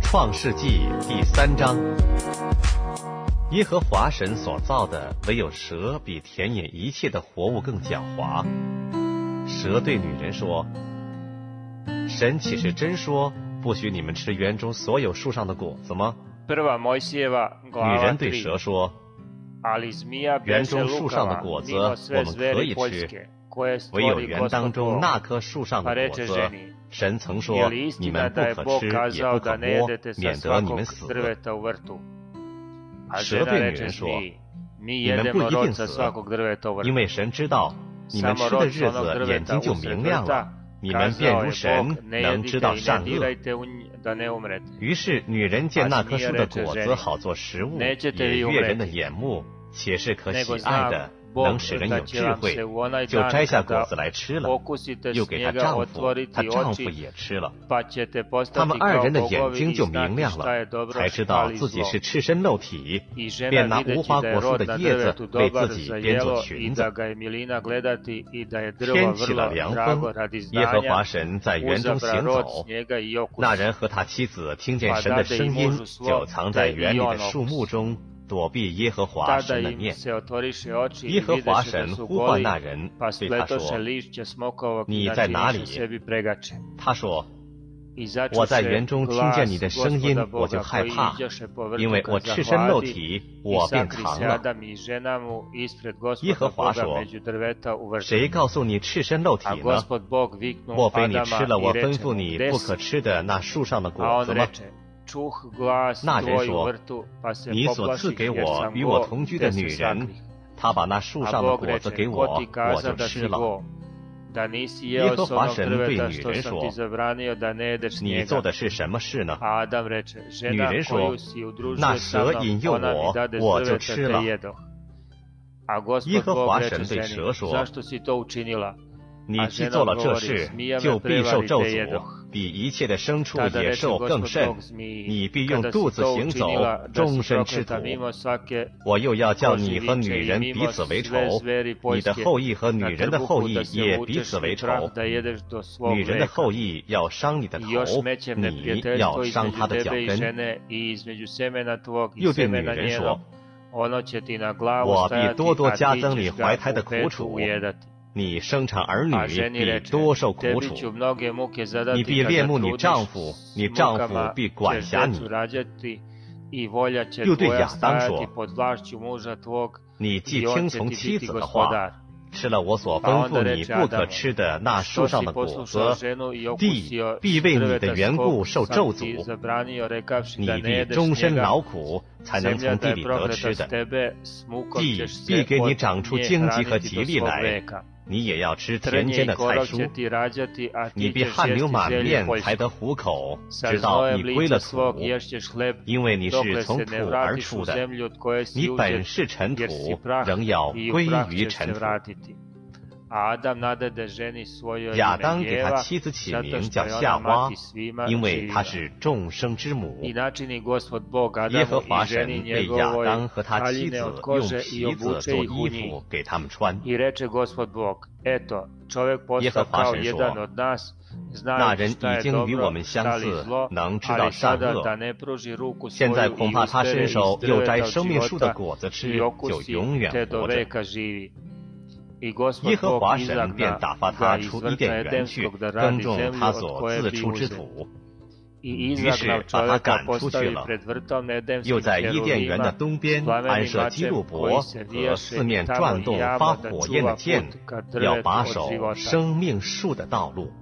创世纪第三章，耶和华神所造的，唯有蛇比田野一切的活物更狡猾。蛇对女人说：“神岂是真说，不许你们吃园中所有树上的果子吗？”女人对蛇说：“园中树上的果子我们可以吃，唯有园当中那棵树上的果子。”神曾说：“你们不可吃，也不可摸，免得你们死。”蛇对女人说：“你们不一定死，因为神知道你们吃的日子眼睛就明亮了，你们便如神，能知道善恶。”于是女人见那棵树的果子好做食物，也悦人的眼目，且是可喜爱的。能使人有智慧，就摘下果子来吃了，又给她丈夫，她丈夫也吃了。他们二人的眼睛就明亮了，才知道自己是赤身露体，便拿无花果树的叶子为自己编做裙子。天起了凉风，耶和华神在园中行走，那人和他妻子听见神的声音，就藏在园里的树木中。躲避耶和华神的面，耶和华神呼唤那人，对他说：“你在哪里？”他说：“我在园中听见你的声音，我就害怕，因为我赤身露体，我便藏了。”耶和华说：“谁告诉你赤身露体呢？莫非你吃了我吩咐你不可吃的那树上的果子吗？”那人说：“你所赐给我与我同居的女人，她把那树上的果子给我，我就吃了。”耶和华神对女人说：“你做的是什么事呢？”女人说：“那蛇引诱我，我就吃了。”耶和华神对蛇说：“你既做了这事，就必受咒诅。”比一切的牲畜野兽更甚，你必用肚子行走，终身吃土。我又要叫你和女人彼此为仇，你的后裔和女人的后裔也彼此为仇。女人的后裔要伤你的头，你要伤她的脚跟。又对女人说：“我必多多加增你怀胎的苦楚。”你生产儿女必多受苦楚，你必恋慕你丈夫，你丈夫必管辖你。又对亚当说：“你既听从妻子的话，吃了我所吩咐你不可吃的那树上的果子，地必为你的缘故受咒诅，你必终身劳苦才能从地里得吃的，地必给你长出荆棘和吉利来。”你也要吃田间的菜蔬，你必汗流满面才得糊口，直到你归了土，因为你是从土而出的，你本是尘土，仍要归于尘土。亚当给他妻子起名叫夏娃，因为她是众生之母。耶和华神为亚当和他妻子用皮子做衣服给他们穿。耶和华神说：“那人已经与我们相似，能知道善恶。现在恐怕他伸手又摘生命树的果子吃，就永远活着。” 耶和华神便打发他出伊甸园去耕种他所自出之土，于是把他赶出去了。又在伊甸园的东边安设基路伯和四面转动发火焰的剑，要把守生命树的道路。